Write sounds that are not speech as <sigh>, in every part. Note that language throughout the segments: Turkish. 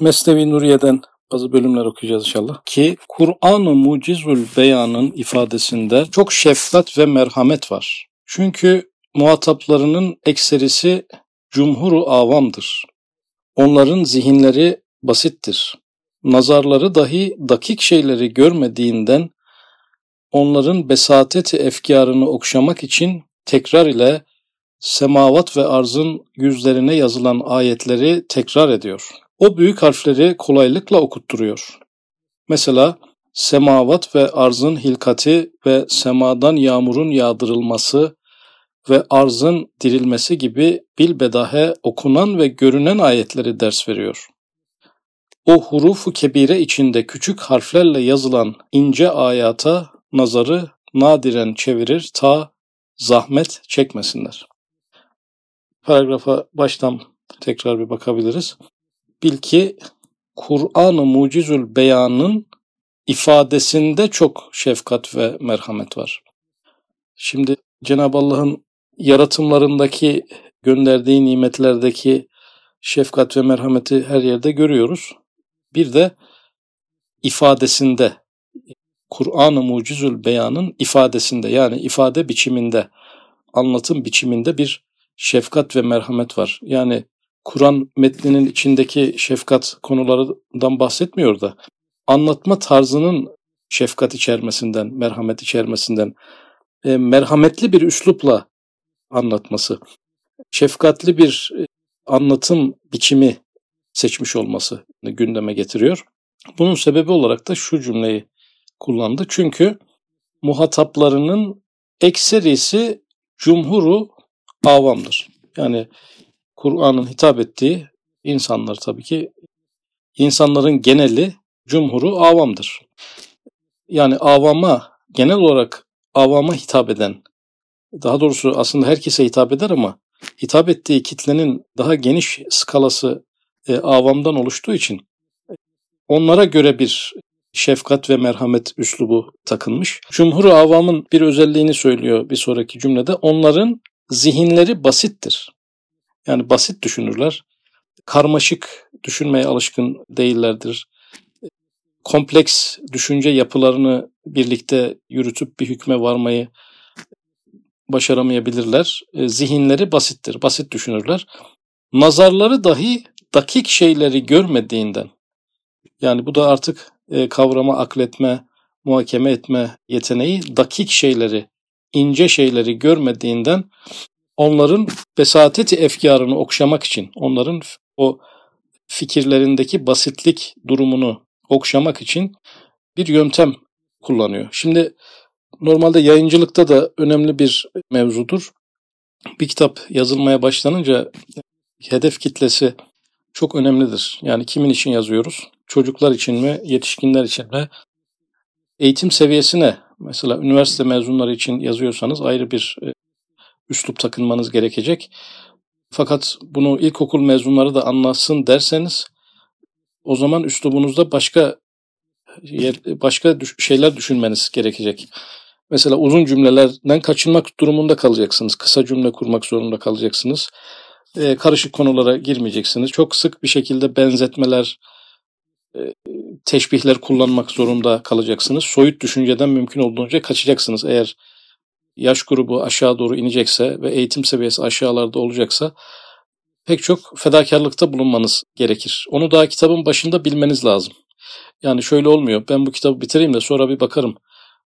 Mesnevi Nuriye'den bazı bölümler okuyacağız inşallah. Ki Kur'an-ı Mucizül Beyan'ın ifadesinde çok şefkat ve merhamet var. Çünkü muhataplarının ekserisi cumhuru avamdır. Onların zihinleri basittir. Nazarları dahi dakik şeyleri görmediğinden onların besateti efkarını okşamak için tekrar ile semavat ve arzın yüzlerine yazılan ayetleri tekrar ediyor. O büyük harfleri kolaylıkla okutturuyor. Mesela semavat ve arzın hilkati ve semadan yağmurun yağdırılması ve arzın dirilmesi gibi bilbedahe okunan ve görünen ayetleri ders veriyor. O hurufu kebire içinde küçük harflerle yazılan ince ayata nazarı nadiren çevirir ta zahmet çekmesinler. Paragrafa baştan tekrar bir bakabiliriz. Bil ki Kur'an-ı Mucizül Beyan'ın ifadesinde çok şefkat ve merhamet var. Şimdi Cenab-ı Allah'ın yaratımlarındaki gönderdiği nimetlerdeki şefkat ve merhameti her yerde görüyoruz. Bir de ifadesinde Kur'an-ı Mucizül Beyan'ın ifadesinde yani ifade biçiminde, anlatım biçiminde bir şefkat ve merhamet var. Yani Kur'an metninin içindeki şefkat konularından bahsetmiyor da anlatma tarzının şefkat içermesinden, merhamet içermesinden, e, merhametli bir üslupla anlatması, şefkatli bir e, anlatım biçimi seçmiş olması gündeme getiriyor. Bunun sebebi olarak da şu cümleyi kullandı. Çünkü muhataplarının ekserisi cumhuru avamdır. Yani Kur'an'ın hitap ettiği insanlar tabii ki insanların geneli cumhuru avamdır. Yani avama genel olarak avama hitap eden daha doğrusu aslında herkese hitap eder ama hitap ettiği kitlenin daha geniş skalası e, avamdan oluştuğu için onlara göre bir şefkat ve merhamet üslubu takılmış. Cumhur avamın bir özelliğini söylüyor bir sonraki cümlede. Onların zihinleri basittir. Yani basit düşünürler. Karmaşık düşünmeye alışkın değillerdir. Kompleks düşünce yapılarını birlikte yürütüp bir hükme varmayı başaramayabilirler. E, zihinleri basittir, basit düşünürler. Nazarları dahi dakik şeyleri görmediğinden, yani bu da artık e, kavrama, akletme, muhakeme etme yeteneği dakik şeyleri, ince şeyleri görmediğinden onların besateti efkarını okşamak için, onların o fikirlerindeki basitlik durumunu okşamak için bir yöntem kullanıyor. Şimdi normalde yayıncılıkta da önemli bir mevzudur. Bir kitap yazılmaya başlanınca hedef kitlesi çok önemlidir. Yani kimin için yazıyoruz? Çocuklar için mi, yetişkinler için mi? Eğitim seviyesine, mesela üniversite mezunları için yazıyorsanız ayrı bir e, üslup takınmanız gerekecek. Fakat bunu ilkokul mezunları da anlasın derseniz o zaman üslubunuzda başka yer, başka şeyler düşünmeniz gerekecek. Mesela uzun cümlelerden kaçınmak durumunda kalacaksınız. Kısa cümle kurmak zorunda kalacaksınız. Ee, karışık konulara girmeyeceksiniz. Çok sık bir şekilde benzetmeler, teşbihler kullanmak zorunda kalacaksınız. Soyut düşünceden mümkün olduğunca kaçacaksınız. Eğer yaş grubu aşağı doğru inecekse ve eğitim seviyesi aşağılarda olacaksa pek çok fedakarlıkta bulunmanız gerekir. Onu daha kitabın başında bilmeniz lazım. Yani şöyle olmuyor. Ben bu kitabı bitireyim de sonra bir bakarım.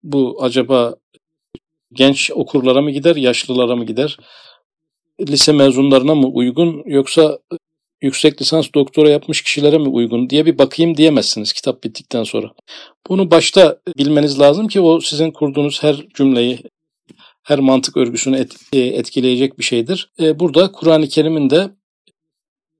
Bu acaba genç okurlara mı gider, yaşlılara mı gider? Lise mezunlarına mı uygun yoksa yüksek lisans doktora yapmış kişilere mi uygun diye bir bakayım diyemezsiniz kitap bittikten sonra. Bunu başta bilmeniz lazım ki o sizin kurduğunuz her cümleyi, her mantık örgüsünü e, etkileyecek bir şeydir. E, burada Kur'an-ı Kerim'in de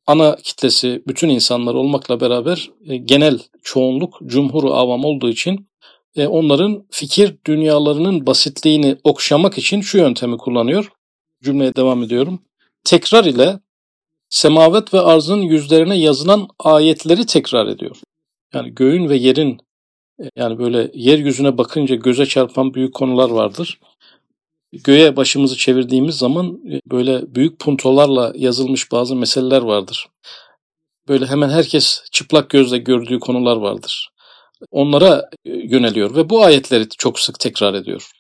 ana kitlesi bütün insanlar olmakla beraber e, genel çoğunluk cumhuru avam olduğu için onların fikir dünyalarının basitliğini okşamak için şu yöntemi kullanıyor. Cümleye devam ediyorum. Tekrar ile semavet ve arzın yüzlerine yazılan ayetleri tekrar ediyor. Yani göğün ve yerin yani böyle yeryüzüne bakınca göze çarpan büyük konular vardır göğe başımızı çevirdiğimiz zaman e, böyle büyük puntolarla yazılmış bazı meseleler vardır. böyle hemen herkes çıplak gözle gördüğü konular vardır. Onlara e, yöneliyor ve bu ayetleri çok sık tekrar ediyor.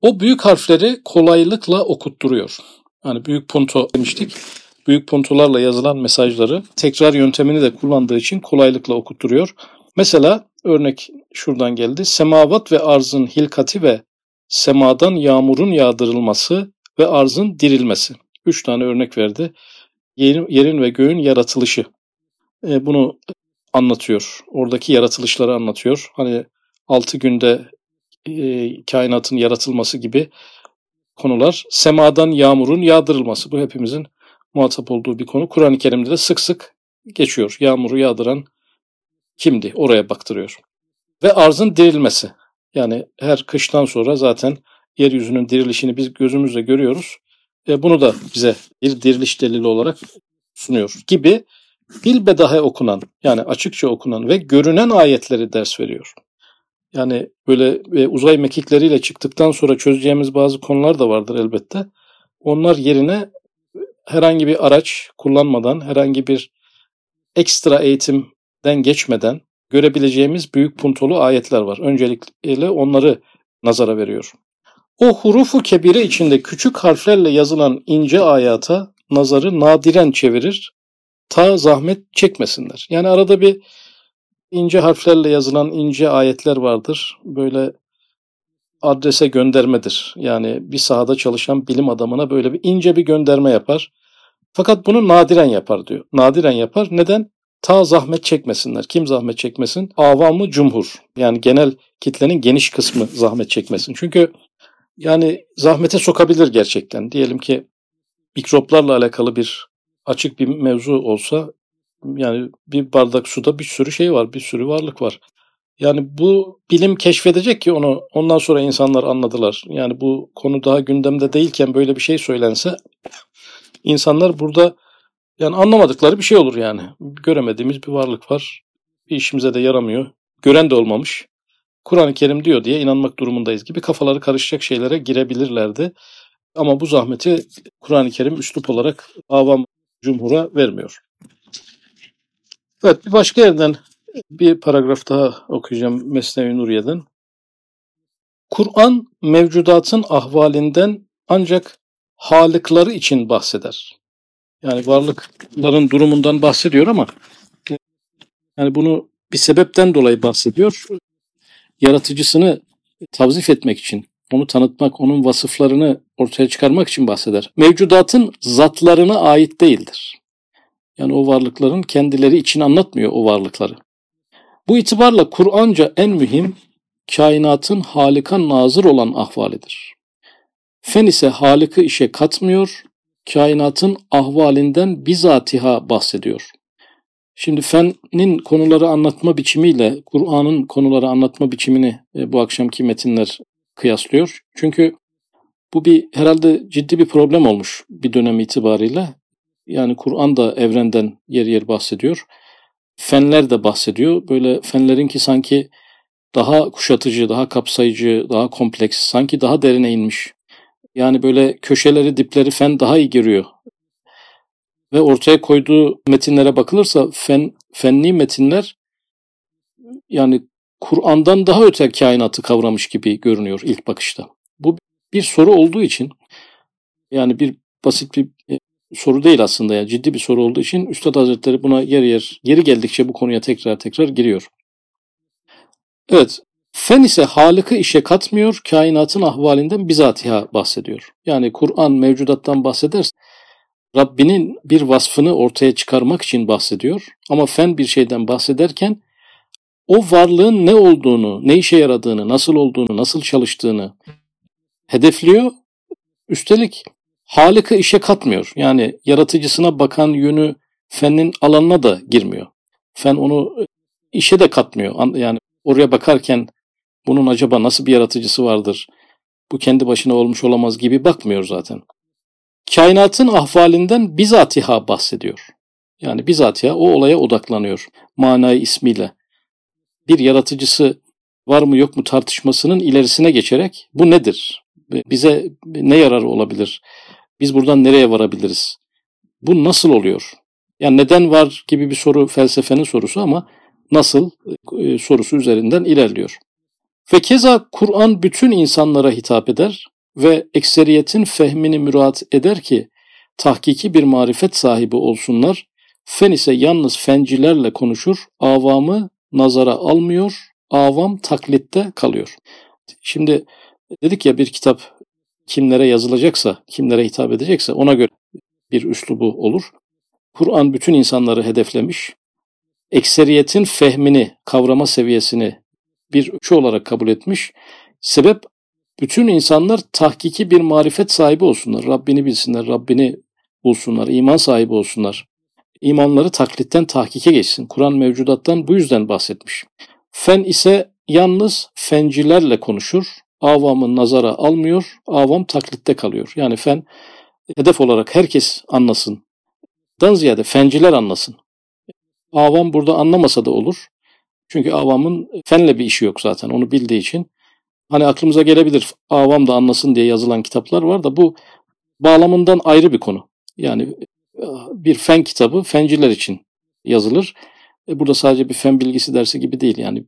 O büyük harfleri kolaylıkla okutturuyor. Hani büyük punto demiştik. Büyük puntolarla yazılan mesajları tekrar yöntemini de kullandığı için kolaylıkla okutturuyor. Mesela örnek şuradan geldi. Semavat ve arzın hilkati ve semadan yağmurun yağdırılması ve arzın dirilmesi. Üç tane örnek verdi. Yerin, ve göğün yaratılışı. E, bunu anlatıyor. Oradaki yaratılışları anlatıyor. Hani altı günde e, kainatın yaratılması gibi konular. Semadan yağmurun yağdırılması. Bu hepimizin muhatap olduğu bir konu. Kur'an-ı Kerim'de de sık sık geçiyor. Yağmuru yağdıran kimdi? Oraya baktırıyor. Ve arzın dirilmesi. Yani her kıştan sonra zaten yeryüzünün dirilişini biz gözümüzle görüyoruz. E, bunu da bize bir diriliş delili olarak sunuyor gibi bilbedahe okunan yani açıkça okunan ve görünen ayetleri ders veriyor. Yani böyle e, uzay mekikleriyle çıktıktan sonra çözeceğimiz bazı konular da vardır elbette. Onlar yerine herhangi bir araç kullanmadan, herhangi bir ekstra eğitimden geçmeden görebileceğimiz büyük puntolu ayetler var. Öncelikle onları nazara veriyor. O hurufu kebire içinde küçük harflerle yazılan ince ayata nazarı nadiren çevirir. Ta zahmet çekmesinler. Yani arada bir ince harflerle yazılan ince ayetler vardır. Böyle adrese göndermedir. Yani bir sahada çalışan bilim adamına böyle bir ince bir gönderme yapar. Fakat bunu nadiren yapar diyor. Nadiren yapar. Neden? Ta zahmet çekmesinler. Kim zahmet çekmesin? Avamı cumhur. Yani genel kitlenin geniş kısmı zahmet çekmesin. Çünkü yani zahmete sokabilir gerçekten. Diyelim ki mikroplarla alakalı bir açık bir mevzu olsa yani bir bardak suda bir sürü şey var, bir sürü varlık var. Yani bu bilim keşfedecek ki onu ondan sonra insanlar anladılar. Yani bu konu daha gündemde değilken böyle bir şey söylense insanlar burada yani anlamadıkları bir şey olur yani. Göremediğimiz bir varlık var. Bir işimize de yaramıyor. Gören de olmamış. Kur'an-ı Kerim diyor diye inanmak durumundayız gibi kafaları karışacak şeylere girebilirlerdi. Ama bu zahmeti Kur'an-ı Kerim üslup olarak avam cumhura vermiyor. Evet bir başka yerden bir paragraf daha okuyacağım Mesnevi Nuriye'den. Kur'an mevcudatın ahvalinden ancak halıkları için bahseder. Yani varlıkların durumundan bahsediyor ama yani bunu bir sebepten dolayı bahsediyor. Yaratıcısını tavzif etmek için, onu tanıtmak, onun vasıflarını ortaya çıkarmak için bahseder. Mevcudatın zatlarına ait değildir. Yani o varlıkların kendileri için anlatmıyor o varlıkları. Bu itibarla Kur'anca en mühim kainatın halika nazır olan ahvalidir. Fen ise halıkı işe katmıyor, kainatın ahvalinden bizatiha bahsediyor. Şimdi fenin konuları anlatma biçimiyle Kur'an'ın konuları anlatma biçimini e, bu akşamki metinler kıyaslıyor. Çünkü bu bir herhalde ciddi bir problem olmuş bir dönem itibariyle. Yani Kur'an da evrenden yer yer bahsediyor. Fenler de bahsediyor. Böyle fenlerin ki sanki daha kuşatıcı, daha kapsayıcı, daha kompleks, sanki daha derine inmiş. Yani böyle köşeleri, dipleri fen daha iyi giriyor. Ve ortaya koyduğu metinlere bakılırsa fen, fenli metinler yani Kur'an'dan daha öte kainatı kavramış gibi görünüyor ilk bakışta. Bu bir soru olduğu için yani bir basit bir e, soru değil aslında yani ciddi bir soru olduğu için Üstad Hazretleri buna yer yer geri geldikçe bu konuya tekrar tekrar giriyor. Evet, fen ise Halık'ı işe katmıyor, kainatın ahvalinden bizatiha bahsediyor. Yani Kur'an mevcudattan bahsederse Rabbinin bir vasfını ortaya çıkarmak için bahsediyor ama fen bir şeyden bahsederken o varlığın ne olduğunu, ne işe yaradığını, nasıl olduğunu, nasıl çalıştığını hedefliyor. Üstelik Halık'ı işe katmıyor. Yani yaratıcısına bakan yönü fenin alanına da girmiyor. Fen onu işe de katmıyor. Yani oraya bakarken bunun acaba nasıl bir yaratıcısı vardır? Bu kendi başına olmuş olamaz gibi bakmıyor zaten. Kainatın ahvalinden bizatiha bahsediyor. Yani bizatiha o olaya odaklanıyor manayı ismiyle. Bir yaratıcısı var mı yok mu tartışmasının ilerisine geçerek bu nedir? Bize ne yararı olabilir? Biz buradan nereye varabiliriz? Bu nasıl oluyor? Yani neden var gibi bir soru felsefenin sorusu ama nasıl e, sorusu üzerinden ilerliyor. Ve keza Kur'an bütün insanlara hitap eder ve ekseriyetin fehmini mürat eder ki tahkiki bir marifet sahibi olsunlar. Fen ise yalnız fencilerle konuşur, avamı nazara almıyor, avam taklitte kalıyor. Şimdi dedik ya bir kitap kimlere yazılacaksa, kimlere hitap edecekse ona göre bir üslubu olur. Kur'an bütün insanları hedeflemiş. Ekseriyetin fehmini, kavrama seviyesini bir ölçü olarak kabul etmiş. Sebep bütün insanlar tahkiki bir marifet sahibi olsunlar. Rabbini bilsinler, Rabbini bulsunlar, iman sahibi olsunlar. İmanları taklitten tahkike geçsin. Kur'an mevcudattan bu yüzden bahsetmiş. Fen ise yalnız fencilerle konuşur. Avamın nazara almıyor, avam taklitte kalıyor. Yani fen hedef olarak herkes anlasın. Dan ziyade fenciler anlasın. Avam burada anlamasa da olur. Çünkü avamın fenle bir işi yok zaten onu bildiği için. Hani aklımıza gelebilir avam da anlasın diye yazılan kitaplar var da bu bağlamından ayrı bir konu. Yani e, bir fen kitabı fenciler için yazılır. E burada sadece bir fen bilgisi dersi gibi değil yani.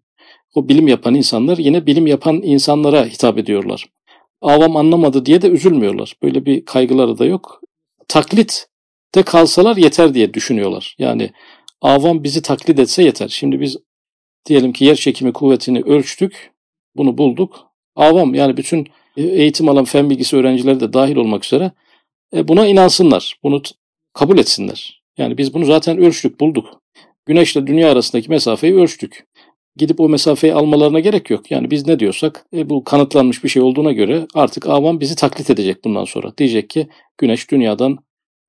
O bilim yapan insanlar yine bilim yapan insanlara hitap ediyorlar. Avam anlamadı diye de üzülmüyorlar. Böyle bir kaygıları da yok. Taklit de kalsalar yeter diye düşünüyorlar. Yani avam bizi taklit etse yeter. Şimdi biz diyelim ki yer çekimi kuvvetini ölçtük, bunu bulduk. Avam yani bütün eğitim alan fen bilgisi öğrencileri de dahil olmak üzere e, buna inansınlar, bunu kabul etsinler. Yani biz bunu zaten ölçtük, bulduk. Güneşle dünya arasındaki mesafeyi ölçtük. Gidip o mesafeyi almalarına gerek yok. Yani biz ne diyorsak e, bu kanıtlanmış bir şey olduğuna göre artık avam bizi taklit edecek bundan sonra. Diyecek ki güneş dünyadan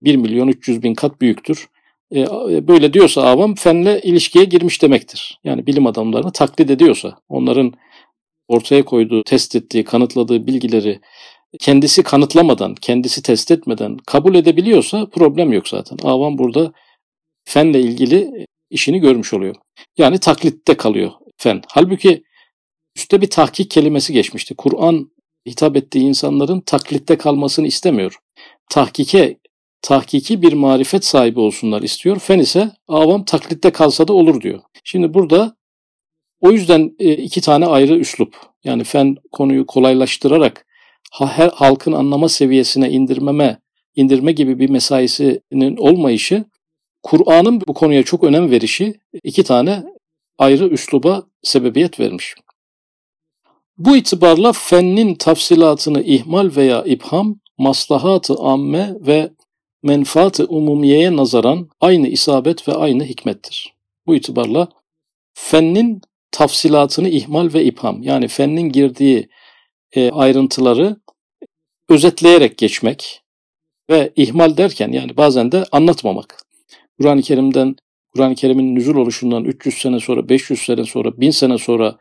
1 milyon 300 bin kat büyüktür. E, e, böyle diyorsa avam fenle ilişkiye girmiş demektir. Yani bilim adamlarını taklit ediyorsa, onların ortaya koyduğu, test ettiği, kanıtladığı bilgileri kendisi kanıtlamadan, kendisi test etmeden kabul edebiliyorsa problem yok zaten. Avam burada fenle ilgili işini görmüş oluyor. Yani taklitte kalıyor fen. Halbuki üstte bir tahkik kelimesi geçmişti. Kur'an hitap ettiği insanların taklitte kalmasını istemiyor. Tahkike tahkiki bir marifet sahibi olsunlar istiyor. Fen ise avam taklitte kalsa da olur diyor. Şimdi burada o yüzden e, iki tane ayrı üslup. Yani fen konuyu kolaylaştırarak her halkın anlama seviyesine indirmeme, indirme gibi bir mesaisinin olmayışı, Kur'an'ın bu konuya çok önem verişi iki tane ayrı üsluba sebebiyet vermiş. Bu itibarla fennin tafsilatını ihmal veya ibham, maslahatı amme ve menfaat-ı umumiyeye nazaran aynı isabet ve aynı hikmettir. Bu itibarla fennin tafsilatını ihmal ve ipam yani fennin girdiği e, ayrıntıları özetleyerek geçmek ve ihmal derken yani bazen de anlatmamak. Kur'an-ı Kerim'den Kur'an-ı Kerim'in nüzul oluşundan 300 sene sonra, 500 sene sonra, 1000 sene sonra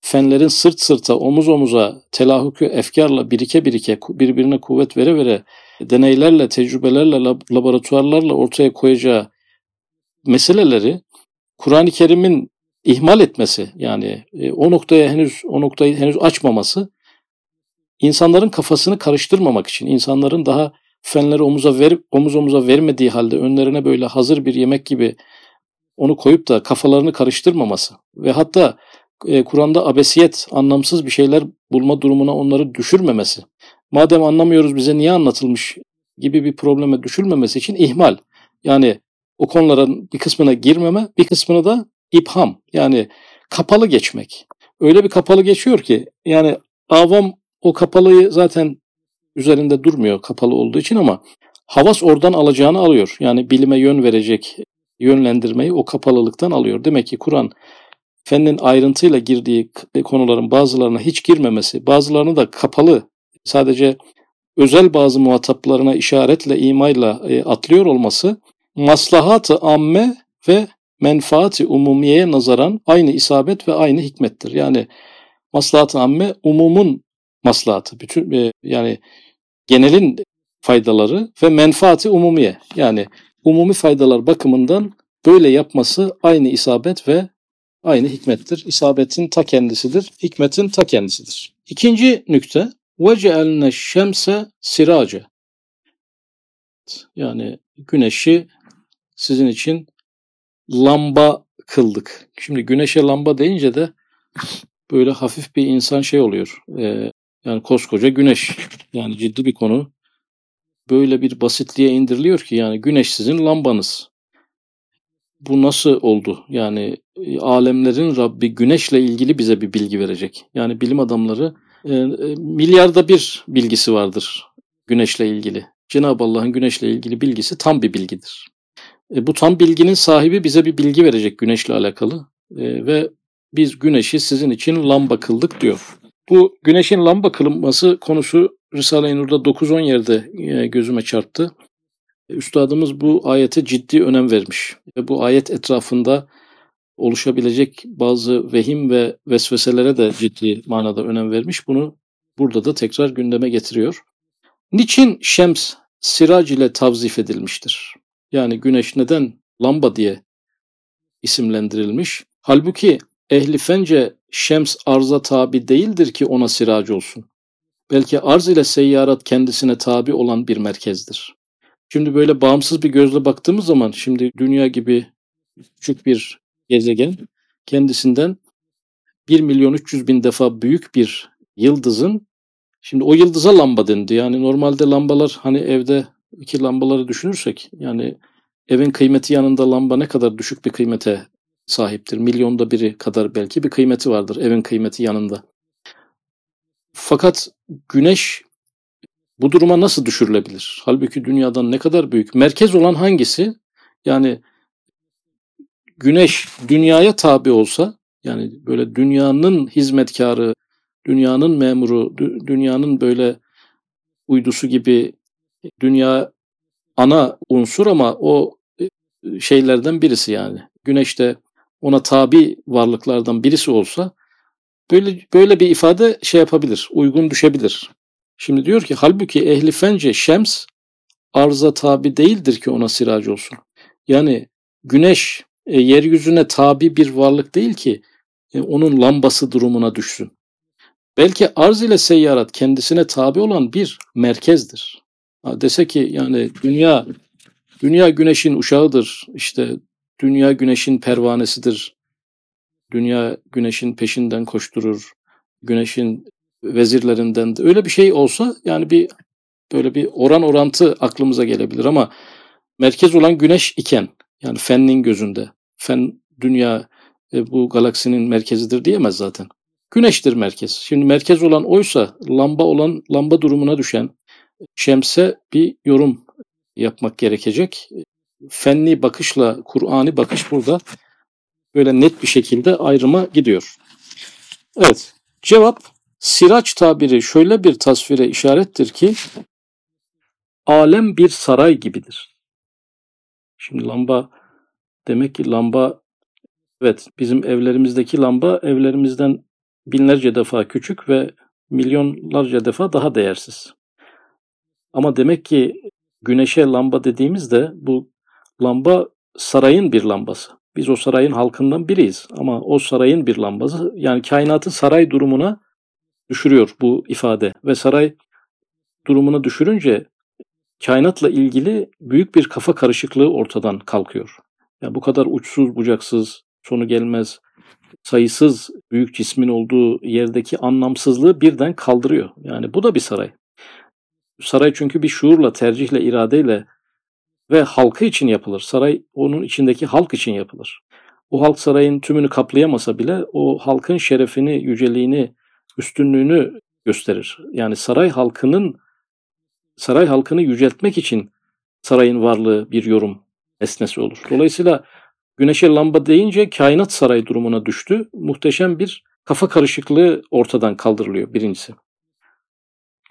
fenlerin sırt sırta, omuz omuza, telahukü efkarla birike birike, birbirine kuvvet vere vere, deneylerle, tecrübelerle, laboratuvarlarla ortaya koyacağı meseleleri Kur'an-ı Kerim'in ihmal etmesi yani e, o noktaya henüz o noktayı henüz açmaması insanların kafasını karıştırmamak için insanların daha fenleri omuza ver, omuz omuza vermediği halde önlerine böyle hazır bir yemek gibi onu koyup da kafalarını karıştırmaması ve hatta e, Kur'an'da abesiyet, anlamsız bir şeyler bulma durumuna onları düşürmemesi. Madem anlamıyoruz bize niye anlatılmış gibi bir probleme düşürmemesi için ihmal. Yani o konuların bir kısmına girmeme, bir kısmını da ipham yani kapalı geçmek. Öyle bir kapalı geçiyor ki yani avam o kapalıyı zaten üzerinde durmuyor kapalı olduğu için ama havas oradan alacağını alıyor. Yani bilime yön verecek yönlendirmeyi o kapalılıktan alıyor. Demek ki Kur'an fennin ayrıntıyla girdiği konuların bazılarına hiç girmemesi, bazılarını da kapalı sadece özel bazı muhataplarına işaretle, imayla e, atlıyor olması maslahat-ı amme ve menfaati umumiyeye nazaran aynı isabet ve aynı hikmettir. Yani maslahat-ı amme umumun maslahatı. Bütün e, yani genelin faydaları ve menfaati umumiye. Yani umumi faydalar bakımından böyle yapması aynı isabet ve aynı hikmettir. İsabetin ta kendisidir, hikmetin ta kendisidir. İkinci nükte وَجَعَلْنَا الشَّمْسَ sirace. Yani güneşi sizin için lamba kıldık. Şimdi güneşe lamba deyince de böyle hafif bir insan şey oluyor. E, yani koskoca güneş. Yani ciddi bir konu. Böyle bir basitliğe indiriliyor ki yani güneş sizin lambanız. Bu nasıl oldu? Yani e, alemlerin Rabbi güneşle ilgili bize bir bilgi verecek. Yani bilim adamları e, e, milyarda bir bilgisi vardır güneşle ilgili. Cenab-ı Allah'ın güneşle ilgili bilgisi tam bir bilgidir. E, bu tam bilginin sahibi bize bir bilgi verecek güneşle alakalı. E, ve biz güneşi sizin için lamba kıldık diyor. Bu güneşin lamba kılınması konusu Risale-i Nur'da 9-10 yerde e, gözüme çarptı. Üstadımız bu ayete ciddi önem vermiş. Ve bu ayet etrafında oluşabilecek bazı vehim ve vesveselere de ciddi manada önem vermiş. Bunu burada da tekrar gündeme getiriyor. Niçin şems sirac ile tavzif edilmiştir? Yani güneş neden lamba diye isimlendirilmiş? Halbuki ehli fence şems arza tabi değildir ki ona sirac olsun. Belki arz ile seyyarat kendisine tabi olan bir merkezdir. Şimdi böyle bağımsız bir gözle baktığımız zaman şimdi dünya gibi küçük bir gezegen kendisinden 1 milyon 300 bin defa büyük bir yıldızın şimdi o yıldıza lamba dendi. Yani normalde lambalar hani evde iki lambaları düşünürsek yani evin kıymeti yanında lamba ne kadar düşük bir kıymete sahiptir. Milyonda biri kadar belki bir kıymeti vardır evin kıymeti yanında. Fakat güneş bu duruma nasıl düşürülebilir? Halbuki dünyadan ne kadar büyük? Merkez olan hangisi? Yani güneş dünyaya tabi olsa yani böyle dünyanın hizmetkarı, dünyanın memuru, dünyanın böyle uydusu gibi dünya ana unsur ama o e, şeylerden birisi yani. Güneş de ona tabi varlıklardan birisi olsa böyle böyle bir ifade şey yapabilir, uygun düşebilir. Şimdi diyor ki halbuki ehli fence şems arza tabi değildir ki ona siracı olsun. Yani güneş e, yeryüzüne tabi bir varlık değil ki e, onun lambası durumuna düşsün. Belki arz ile seyyarat kendisine tabi olan bir merkezdir. Ha, dese ki yani dünya dünya güneşin uşağıdır. İşte dünya güneşin pervanesidir. Dünya güneşin peşinden koşturur. Güneşin vezirlerinden de öyle bir şey olsa yani bir böyle bir oran orantı aklımıza gelebilir ama merkez olan güneş iken yani fennin gözünde fen dünya e, bu galaksinin merkezidir diyemez zaten. Güneştir merkez. Şimdi merkez olan oysa lamba olan lamba durumuna düşen şemse bir yorum yapmak gerekecek. Fenli bakışla Kur'an'ı bakış burada böyle net bir şekilde ayrıma gidiyor. Evet. Cevap Siraç tabiri şöyle bir tasvire işarettir ki alem bir saray gibidir. Şimdi lamba demek ki lamba evet bizim evlerimizdeki lamba evlerimizden binlerce defa küçük ve milyonlarca defa daha değersiz. Ama demek ki güneşe lamba dediğimizde bu lamba sarayın bir lambası. Biz o sarayın halkından biriyiz ama o sarayın bir lambası yani kainatı saray durumuna düşürüyor bu ifade ve saray durumuna düşürünce kainatla ilgili büyük bir kafa karışıklığı ortadan kalkıyor. Yani bu kadar uçsuz bucaksız, sonu gelmez, sayısız büyük cismin olduğu yerdeki anlamsızlığı birden kaldırıyor. Yani bu da bir saray. Saray çünkü bir şuurla, tercihle, iradeyle ve halkı için yapılır. Saray onun içindeki halk için yapılır. O halk sarayın tümünü kaplayamasa bile o halkın şerefini, yüceliğini, üstünlüğünü gösterir. Yani saray halkının saray halkını yüceltmek için sarayın varlığı bir yorum esnesi olur. Dolayısıyla güneşe lamba deyince kainat saray durumuna düştü. Muhteşem bir kafa karışıklığı ortadan kaldırılıyor birincisi.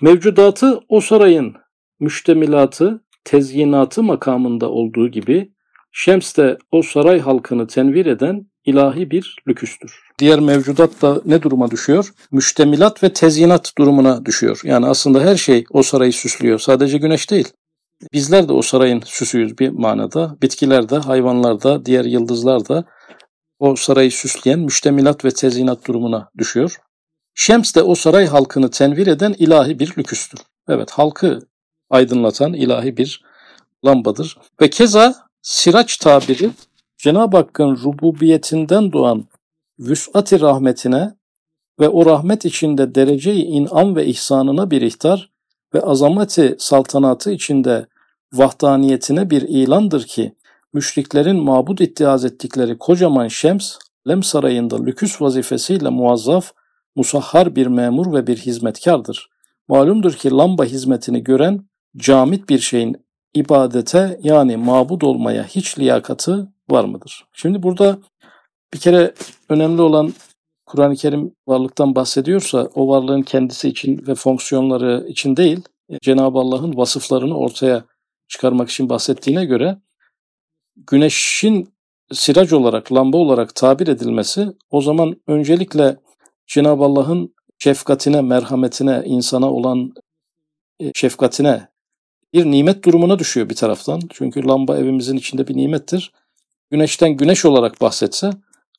Mevcudatı o sarayın müştemilatı, tezyinatı makamında olduğu gibi Şems de o saray halkını tenvir eden ilahi bir lüküstür. Diğer mevcudat da ne duruma düşüyor? Müştemilat ve tezyinat durumuna düşüyor. Yani aslında her şey o sarayı süslüyor. Sadece güneş değil. Bizler de o sarayın süsüyüz bir manada. Bitkiler de, hayvanlar da, diğer yıldızlar da o sarayı süsleyen müştemilat ve tezyinat durumuna düşüyor. Şems de o saray halkını tenvir eden ilahi bir lüküstür. Evet halkı aydınlatan ilahi bir lambadır. Ve keza Siraç tabiri Cenab-ı Hakk'ın rububiyetinden doğan vüs'at-i rahmetine ve o rahmet içinde derece-i inam ve ihsanına bir ihtar ve azameti saltanatı içinde vahdaniyetine bir ilandır ki müşriklerin mabud iddiaz ettikleri kocaman şems, Lem sarayında lüküs vazifesiyle muazzaf, musahhar bir memur ve bir hizmetkardır. Malumdur ki lamba hizmetini gören camit bir şeyin ibadete yani mabud olmaya hiç liyakatı var mıdır? Şimdi burada bir kere önemli olan Kur'an-ı Kerim varlıktan bahsediyorsa o varlığın kendisi için ve fonksiyonları için değil, Cenab-ı Allah'ın vasıflarını ortaya çıkarmak için bahsettiğine göre güneşin sirac olarak, lamba olarak tabir edilmesi o zaman öncelikle Cenab-ı Allah'ın şefkatine, merhametine, insana olan e, şefkatine bir nimet durumuna düşüyor bir taraftan. Çünkü lamba evimizin içinde bir nimettir. Güneşten güneş olarak bahsetse,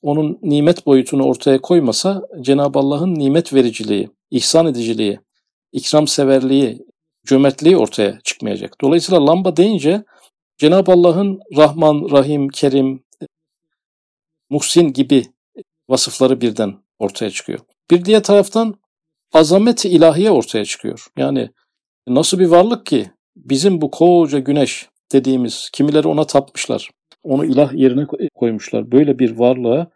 onun nimet boyutunu ortaya koymasa Cenab-ı Allah'ın nimet vericiliği, ihsan ediciliği, ikram severliği, cömertliği ortaya çıkmayacak. Dolayısıyla lamba deyince Cenab-ı Allah'ın Rahman, Rahim, Kerim, Muhsin gibi vasıfları birden ortaya çıkıyor. Bir diğer taraftan azamet ilahiye ortaya çıkıyor. Yani nasıl bir varlık ki bizim bu koca güneş dediğimiz kimileri ona tapmışlar. Onu ilah yerine koymuşlar. Böyle bir varlığa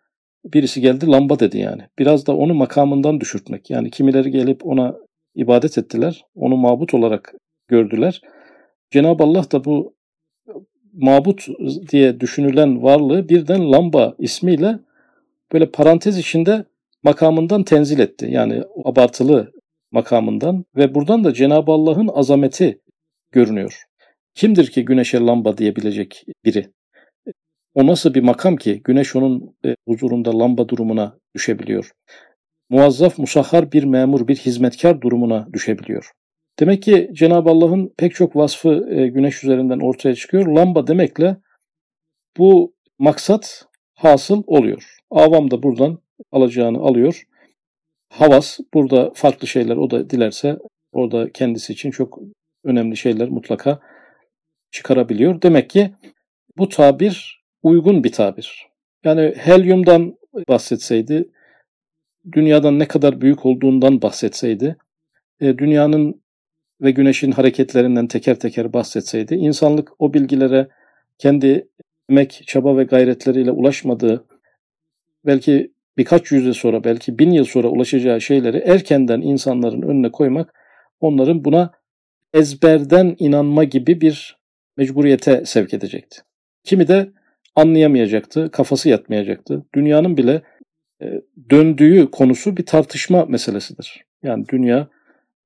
birisi geldi lamba dedi yani. Biraz da onu makamından düşürtmek. Yani kimileri gelip ona ibadet ettiler. Onu mabut olarak gördüler. Cenab-ı Allah da bu mabut diye düşünülen varlığı birden lamba ismiyle böyle parantez içinde makamından tenzil etti. Yani abartılı makamından ve buradan da Cenab-ı Allah'ın azameti görünüyor. Kimdir ki güneşe lamba diyebilecek biri? O nasıl bir makam ki güneş onun e, huzurunda lamba durumuna düşebiliyor? Muazzaf, musahhar bir memur, bir hizmetkar durumuna düşebiliyor. Demek ki Cenab-ı Allah'ın pek çok vasfı e, güneş üzerinden ortaya çıkıyor. Lamba demekle bu maksat hasıl oluyor. Avam da buradan alacağını alıyor. Havas burada farklı şeyler o da dilerse orada kendisi için çok önemli şeyler mutlaka çıkarabiliyor. Demek ki bu tabir uygun bir tabir. Yani helyumdan bahsetseydi, dünyadan ne kadar büyük olduğundan bahsetseydi, e, dünyanın ve güneşin hareketlerinden teker teker bahsetseydi, insanlık o bilgilere kendi emek, çaba ve gayretleriyle ulaşmadığı, belki birkaç yüzyıl sonra, belki bin yıl sonra ulaşacağı şeyleri erkenden insanların önüne koymak, onların buna ezberden inanma gibi bir mecburiyete sevk edecekti. Kimi de anlayamayacaktı, kafası yatmayacaktı. Dünyanın bile e, döndüğü konusu bir tartışma meselesidir. Yani dünya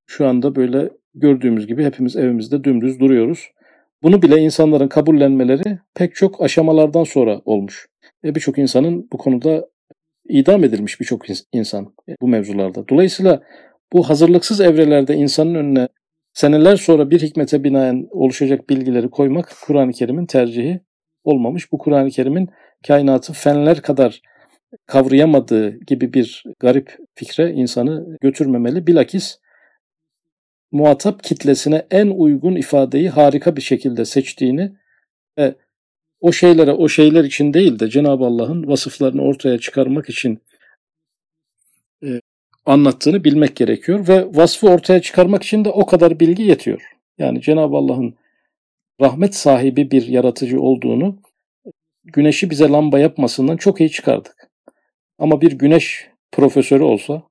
şu anda böyle gördüğümüz gibi hepimiz evimizde dümdüz duruyoruz. Bunu bile insanların kabullenmeleri pek çok aşamalardan sonra olmuş. E, birçok insanın bu konuda idam edilmiş birçok insan bu mevzularda. Dolayısıyla bu hazırlıksız evrelerde insanın önüne seneler sonra bir hikmete binaen oluşacak bilgileri koymak Kur'an-ı Kerim'in tercihi olmamış. Bu Kur'an-ı Kerim'in kainatı fenler kadar kavrayamadığı gibi bir garip fikre insanı götürmemeli. Bilakis muhatap kitlesine en uygun ifadeyi harika bir şekilde seçtiğini ve o şeylere o şeyler için değil de Cenab-ı Allah'ın vasıflarını ortaya çıkarmak için e, anlattığını bilmek gerekiyor ve vasfı ortaya çıkarmak için de o kadar bilgi yetiyor. Yani Cenab-ı Allah'ın rahmet sahibi bir yaratıcı olduğunu güneşi bize lamba yapmasından çok iyi çıkardık. Ama bir güneş profesörü olsa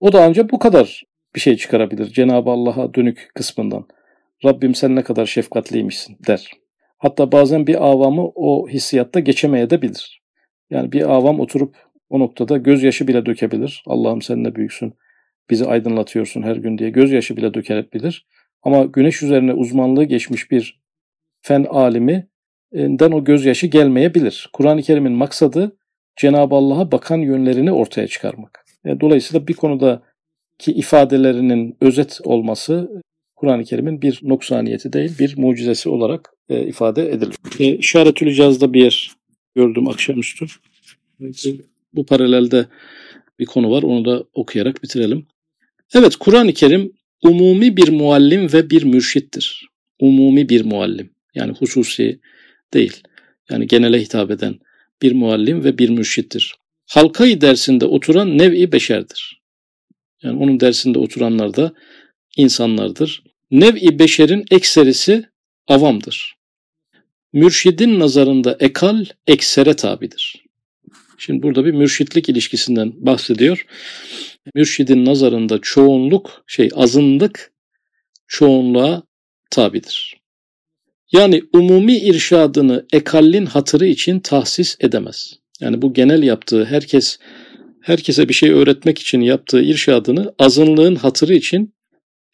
o da ancak bu kadar bir şey çıkarabilir Cenab-ı Allah'a dönük kısmından. Rabbim sen ne kadar şefkatliymişsin der. Hatta bazen bir avamı o hissiyatta geçemeye de bilir. Yani bir avam oturup o noktada gözyaşı bile dökebilir. Allah'ım sen ne büyüksün, bizi aydınlatıyorsun her gün diye gözyaşı bile dökebilir. Ama güneş üzerine uzmanlığı geçmiş bir fen aliminden o gözyaşı gelmeyebilir. Kur'an-ı Kerim'in maksadı Cenab-ı Allah'a bakan yönlerini ortaya çıkarmak. E, dolayısıyla bir konuda ki ifadelerinin özet olması Kur'an-ı Kerim'in bir noksaniyeti değil, bir mucizesi olarak e, ifade edilir. E, İşaretül İcaz'da bir yer gördüm akşamüstü. Bu paralelde bir konu var, onu da okuyarak bitirelim. Evet, Kur'an-ı Kerim umumi bir muallim ve bir mürşittir. Umumi bir muallim, yani hususi değil. Yani genele hitap eden bir muallim ve bir mürşittir. Halkayı dersinde oturan nev'i beşerdir. Yani onun dersinde oturanlar da insanlardır. Nev'i beşerin ekserisi avamdır. Mürşidin nazarında ekal eksere tabidir. Şimdi burada bir mürşitlik ilişkisinden bahsediyor. Mürşidin nazarında çoğunluk, şey azınlık çoğunluğa tabidir. Yani umumi irşadını ekallin hatırı için tahsis edemez. Yani bu genel yaptığı herkes herkese bir şey öğretmek için yaptığı irşadını azınlığın hatırı için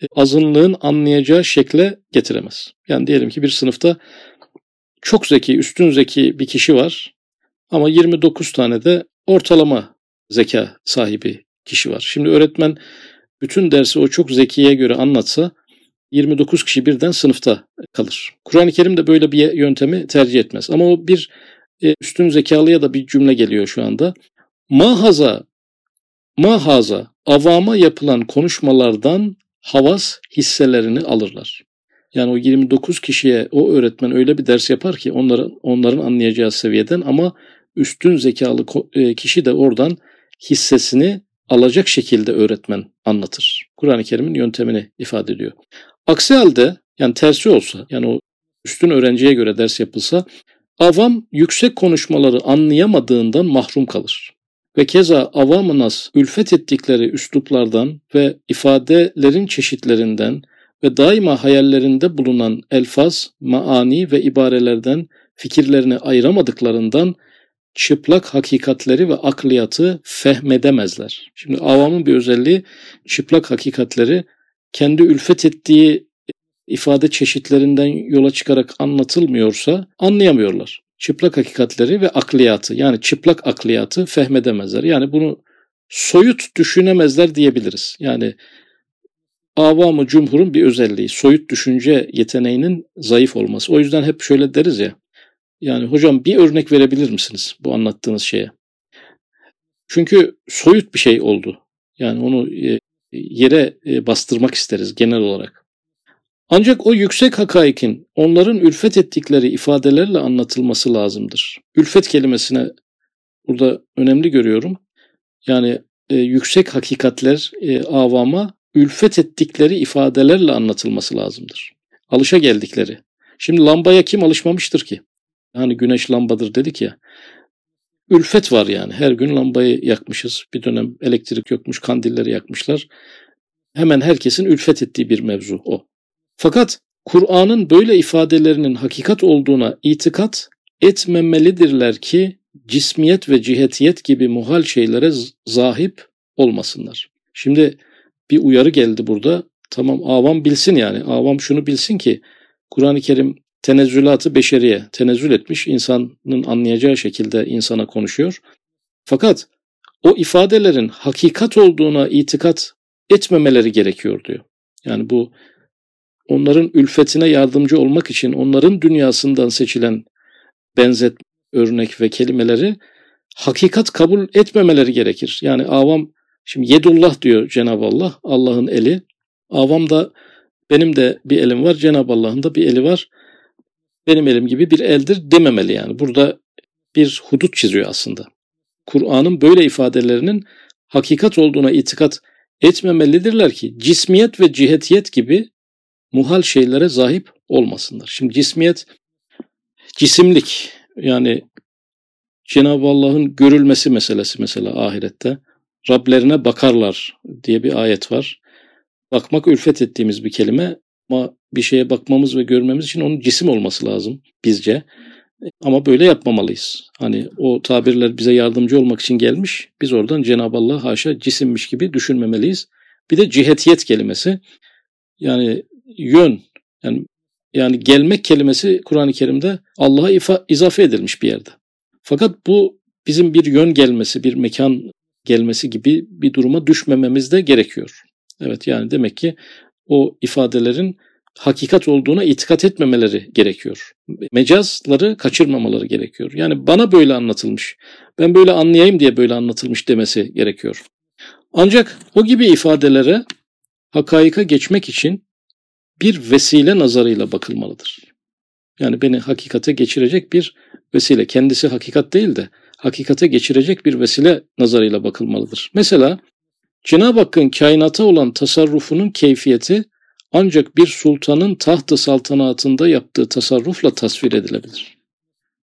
e, azınlığın anlayacağı şekle getiremez. Yani diyelim ki bir sınıfta çok zeki, üstün zeki bir kişi var ama 29 tane de ortalama zeka sahibi kişi var. Şimdi öğretmen bütün dersi o çok zekiye göre anlatsa 29 kişi birden sınıfta kalır. Kur'an-ı Kerim de böyle bir yöntemi tercih etmez. Ama o bir e, üstün zekalıya da bir cümle geliyor şu anda. Mahaza, mahaza avama yapılan konuşmalardan havas hisselerini alırlar. Yani o 29 kişiye o öğretmen öyle bir ders yapar ki onların onların anlayacağı seviyeden ama üstün zekalı e, kişi de oradan hissesini alacak şekilde öğretmen anlatır. Kur'an-ı Kerim'in yöntemini ifade ediyor. Aksi halde yani tersi olsa yani o üstün öğrenciye göre ders yapılsa avam yüksek konuşmaları anlayamadığından mahrum kalır. Ve keza avam-ı nas ülfet ettikleri üsluplardan ve ifadelerin çeşitlerinden ve daima hayallerinde bulunan elfaz, maani ve ibarelerden fikirlerini ayıramadıklarından çıplak hakikatleri ve akliyatı fehmedemezler. Şimdi avamın bir özelliği çıplak hakikatleri kendi ülfet ettiği ifade çeşitlerinden yola çıkarak anlatılmıyorsa anlayamıyorlar. Çıplak hakikatleri ve akliyatı yani çıplak akliyatı fehmedemezler. Yani bunu soyut düşünemezler diyebiliriz. Yani avamı cumhurun bir özelliği soyut düşünce yeteneğinin zayıf olması. O yüzden hep şöyle deriz ya yani hocam bir örnek verebilir misiniz bu anlattığınız şeye? Çünkü soyut bir şey oldu. Yani onu e, yere e, bastırmak isteriz genel olarak. Ancak o yüksek hakaikin onların ülfet ettikleri ifadelerle anlatılması lazımdır. Ülfet kelimesine burada önemli görüyorum. Yani e, yüksek hakikatler e, avama ülfet ettikleri ifadelerle anlatılması lazımdır. Alışa geldikleri. Şimdi lambaya kim alışmamıştır ki? Hani güneş lambadır dedik ya. Ülfet var yani. Her gün lambayı yakmışız. Bir dönem elektrik yokmuş, kandilleri yakmışlar. Hemen herkesin ülfet ettiği bir mevzu o. Fakat Kur'an'ın böyle ifadelerinin hakikat olduğuna itikat etmemelidirler ki cismiyet ve cihetiyet gibi muhal şeylere zahip olmasınlar. Şimdi bir uyarı geldi burada. Tamam avam bilsin yani. Avam şunu bilsin ki Kur'an-ı Kerim tenezzülatı beşeriye tenezzül etmiş, insanın anlayacağı şekilde insana konuşuyor. Fakat o ifadelerin hakikat olduğuna itikat etmemeleri gerekiyor diyor. Yani bu onların ülfetine yardımcı olmak için onların dünyasından seçilen benzet örnek ve kelimeleri hakikat kabul etmemeleri gerekir. Yani avam şimdi yedullah diyor Cenab-ı Allah Allah'ın eli. Avam da benim de bir elim var Cenab-ı Allah'ın da bir eli var benim elim gibi bir eldir dememeli yani. Burada bir hudut çiziyor aslında. Kur'an'ın böyle ifadelerinin hakikat olduğuna itikat etmemelidirler ki cismiyet ve cihetiyet gibi muhal şeylere zahip olmasınlar. Şimdi cismiyet cisimlik yani Cenab-ı Allah'ın görülmesi meselesi mesela ahirette. Rablerine bakarlar diye bir ayet var. Bakmak ülfet ettiğimiz bir kelime ama bir şeye bakmamız ve görmemiz için onun cisim olması lazım bizce. Ama böyle yapmamalıyız. Hani o tabirler bize yardımcı olmak için gelmiş. Biz oradan Cenab-ı Allah haşa cisimmiş gibi düşünmemeliyiz. Bir de cihetiyet kelimesi. Yani yön. Yani yani gelmek kelimesi Kur'an-ı Kerim'de Allah'a ifa, izafe edilmiş bir yerde. Fakat bu bizim bir yön gelmesi, bir mekan gelmesi gibi bir duruma düşmememiz de gerekiyor. Evet yani demek ki o ifadelerin hakikat olduğuna itikat etmemeleri gerekiyor. Mecazları kaçırmamaları gerekiyor. Yani bana böyle anlatılmış, ben böyle anlayayım diye böyle anlatılmış demesi gerekiyor. Ancak o gibi ifadelere hakaika geçmek için bir vesile nazarıyla bakılmalıdır. Yani beni hakikate geçirecek bir vesile. Kendisi hakikat değil de hakikate geçirecek bir vesile nazarıyla bakılmalıdır. Mesela Cenab-ı Hakk'ın kainata olan tasarrufunun keyfiyeti ancak bir sultanın tahtı saltanatında yaptığı tasarrufla tasvir edilebilir.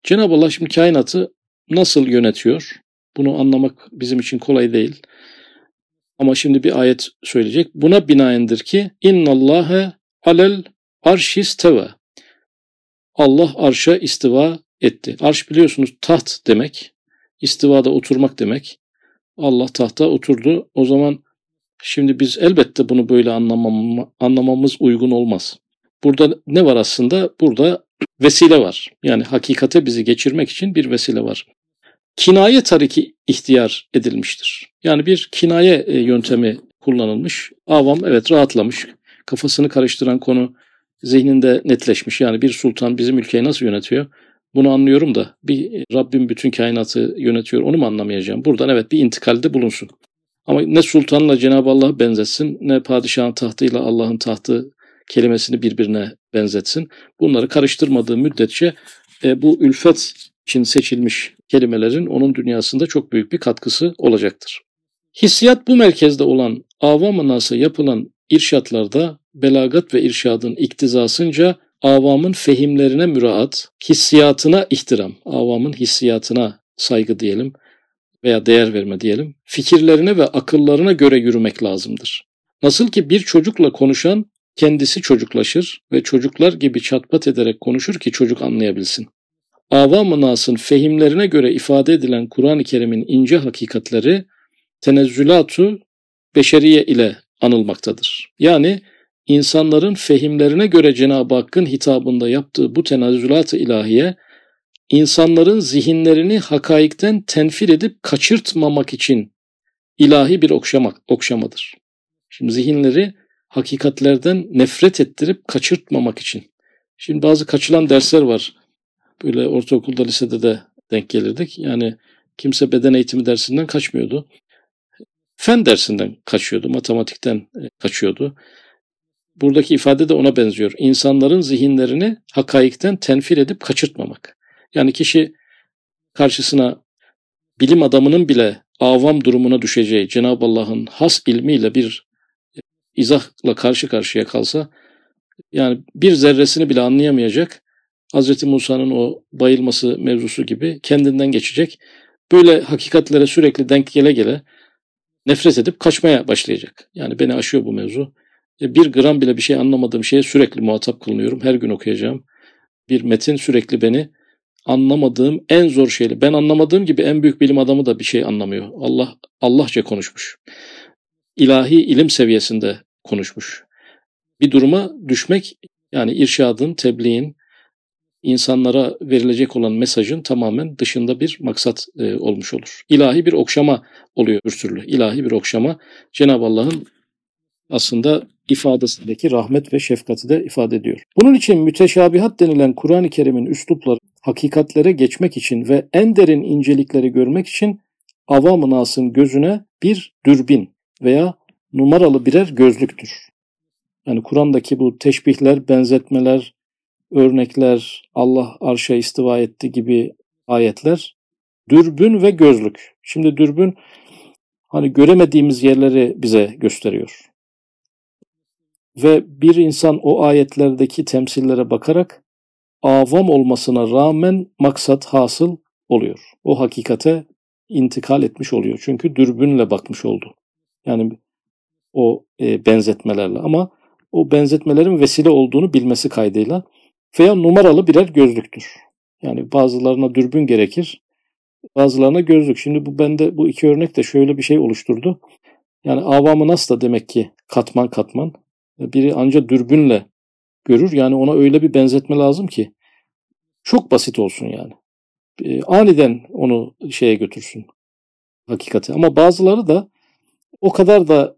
Cenab-ı Allah şimdi kainatı nasıl yönetiyor? Bunu anlamak bizim için kolay değil. Ama şimdi bir ayet söyleyecek. Buna binaendir ki innallâhe alel arşis teve. Allah arşa istiva etti. Arş biliyorsunuz taht demek. İstivada oturmak demek. Allah tahta oturdu. O zaman şimdi biz elbette bunu böyle anlamam, anlamamız uygun olmaz. Burada ne var aslında? Burada <clears throat> vesile var. Yani hakikate bizi geçirmek için bir vesile var. Kinaye tariki ihtiyar edilmiştir. Yani bir kinaye e, yöntemi kullanılmış. Avam evet rahatlamış. Kafasını karıştıran konu zihninde netleşmiş. Yani bir sultan bizim ülkeyi nasıl yönetiyor? Bunu anlıyorum da bir Rabbim bütün kainatı yönetiyor onu mu anlamayacağım? Buradan evet bir intikalde bulunsun. Ama ne sultanla Cenab-ı Allah benzetsin ne padişahın tahtıyla Allah'ın tahtı kelimesini birbirine benzetsin. Bunları karıştırmadığı müddetçe e, bu ülfet için seçilmiş kelimelerin onun dünyasında çok büyük bir katkısı olacaktır. Hissiyat bu merkezde olan avam nasıl yapılan irşatlarda belagat ve irşadın iktizasınca avamın fehimlerine müraat, hissiyatına ihtiram, avamın hissiyatına saygı diyelim veya değer verme diyelim, fikirlerine ve akıllarına göre yürümek lazımdır. Nasıl ki bir çocukla konuşan kendisi çocuklaşır ve çocuklar gibi çatpat ederek konuşur ki çocuk anlayabilsin. Avam-ı Nas'ın fehimlerine göre ifade edilen Kur'an-ı Kerim'in ince hakikatleri tenezzülatu beşeriye ile anılmaktadır. Yani insanların fehimlerine göre Cenab-ı Hakk'ın hitabında yaptığı bu tenazzülat-ı ilahiye, insanların zihinlerini hakaikten tenfir edip kaçırtmamak için ilahi bir okşamak, okşamadır. Şimdi zihinleri hakikatlerden nefret ettirip kaçırtmamak için. Şimdi bazı kaçılan dersler var. Böyle ortaokulda, lisede de denk gelirdik. Yani kimse beden eğitimi dersinden kaçmıyordu. Fen dersinden kaçıyordu, matematikten e, kaçıyordu. Buradaki ifade de ona benziyor. İnsanların zihinlerini hakaikten tenfir edip kaçırtmamak. Yani kişi karşısına bilim adamının bile avam durumuna düşeceği Cenab-ı Allah'ın has ilmiyle bir izahla karşı karşıya kalsa yani bir zerresini bile anlayamayacak Hz. Musa'nın o bayılması mevzusu gibi kendinden geçecek. Böyle hakikatlere sürekli denk gele gele nefret edip kaçmaya başlayacak. Yani beni aşıyor bu mevzu. E, bir gram bile bir şey anlamadığım şeye sürekli muhatap kılınıyorum. Her gün okuyacağım. Bir metin sürekli beni anlamadığım en zor şeyle. Ben anlamadığım gibi en büyük bilim adamı da bir şey anlamıyor. Allah Allahça konuşmuş. İlahi ilim seviyesinde konuşmuş. Bir duruma düşmek yani irşadın, tebliğin, insanlara verilecek olan mesajın tamamen dışında bir maksat e, olmuş olur. İlahi bir okşama oluyor bir türlü. İlahi bir okşama Cenab-ı Allah'ın aslında ifadesindeki rahmet ve şefkati de ifade ediyor. Bunun için müteşabihat denilen Kur'an-ı Kerim'in üslupları hakikatlere geçmek için ve en derin incelikleri görmek için avam-ı nasın gözüne bir dürbin veya numaralı birer gözlüktür. Yani Kur'an'daki bu teşbihler, benzetmeler, örnekler, Allah arşa istiva etti gibi ayetler dürbün ve gözlük. Şimdi dürbün hani göremediğimiz yerleri bize gösteriyor. Ve bir insan o ayetlerdeki temsillere bakarak avam olmasına rağmen maksat hasıl oluyor. O hakikate intikal etmiş oluyor. Çünkü dürbünle bakmış oldu. Yani o e, benzetmelerle ama o benzetmelerin vesile olduğunu bilmesi kaydıyla veya numaralı birer gözlüktür. Yani bazılarına dürbün gerekir, bazılarına gözlük. Şimdi bu bende bu iki örnek de şöyle bir şey oluşturdu. Yani avamı nasıl da demek ki katman katman. Biri ancak dürbünle görür. Yani ona öyle bir benzetme lazım ki çok basit olsun yani. E, aniden onu şeye götürsün. Hakikati. Ama bazıları da o kadar da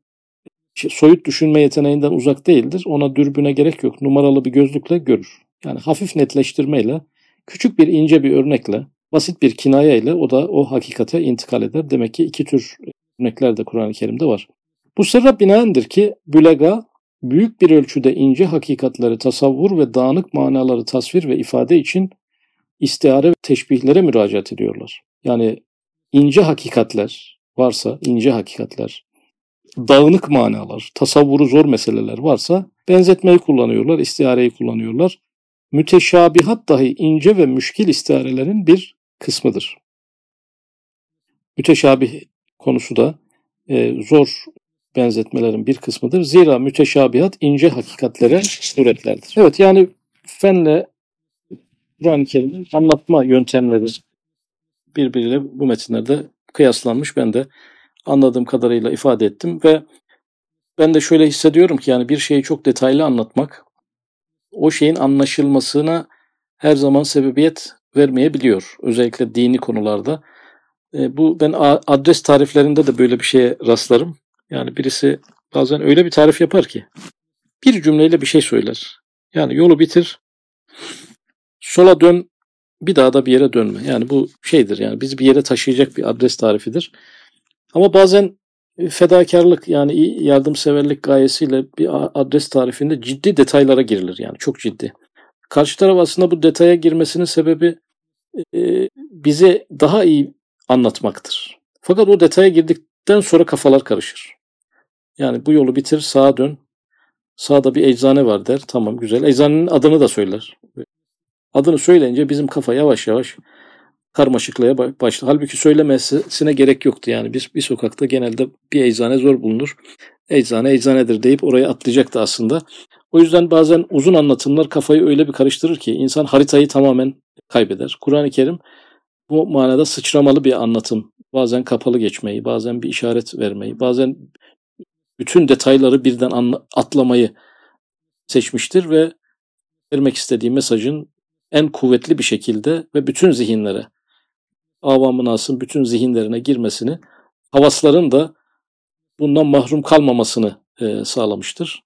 soyut düşünme yeteneğinden uzak değildir. Ona dürbüne gerek yok. Numaralı bir gözlükle görür. Yani hafif netleştirmeyle, küçük bir ince bir örnekle, basit bir kinaya ile o da o hakikate intikal eder. Demek ki iki tür örnekler de Kur'an-ı Kerim'de var. Bu sırra binaendir ki bülega büyük bir ölçüde ince hakikatleri tasavvur ve dağınık manaları tasvir ve ifade için istihare ve teşbihlere müracaat ediyorlar. Yani ince hakikatler varsa, ince hakikatler, dağınık manalar, tasavvuru zor meseleler varsa benzetmeyi kullanıyorlar, istihareyi kullanıyorlar. Müteşabihat dahi ince ve müşkil istiharelerin bir kısmıdır. Müteşabih konusu da e, zor benzetmelerin bir kısmıdır. Zira müteşabihat ince hakikatlere suretlerdir. Evet yani fenle Kur'an-ı Kerim'in anlatma yöntemleri birbiriyle bu metinlerde kıyaslanmış. Ben de anladığım kadarıyla ifade ettim ve ben de şöyle hissediyorum ki yani bir şeyi çok detaylı anlatmak o şeyin anlaşılmasına her zaman sebebiyet vermeyebiliyor. Özellikle dini konularda. E, bu ben adres tariflerinde de böyle bir şeye rastlarım. Yani birisi bazen öyle bir tarif yapar ki bir cümleyle bir şey söyler. Yani yolu bitir, sola dön, bir daha da bir yere dönme. Yani bu şeydir yani bizi bir yere taşıyacak bir adres tarifidir. Ama bazen fedakarlık yani yardımseverlik gayesiyle bir adres tarifinde ciddi detaylara girilir yani çok ciddi. Karşı taraf aslında bu detaya girmesinin sebebi e, bize daha iyi anlatmaktır. Fakat o detaya girdikten sonra kafalar karışır. Yani bu yolu bitir sağa dön. Sağda bir eczane var der. Tamam güzel. Eczanenin adını da söyler. Adını söyleyince bizim kafa yavaş yavaş karmaşıklığa başladı. Halbuki söylemesine gerek yoktu yani. Bir, bir sokakta genelde bir eczane zor bulunur. Eczane eczanedir deyip oraya atlayacaktı aslında. O yüzden bazen uzun anlatımlar kafayı öyle bir karıştırır ki insan haritayı tamamen kaybeder. Kur'an-ı Kerim bu manada sıçramalı bir anlatım. Bazen kapalı geçmeyi, bazen bir işaret vermeyi, bazen bütün detayları birden atlamayı seçmiştir ve vermek istediği mesajın en kuvvetli bir şekilde ve bütün zihinlere, avamın asın bütün zihinlerine girmesini, havasların da bundan mahrum kalmamasını sağlamıştır.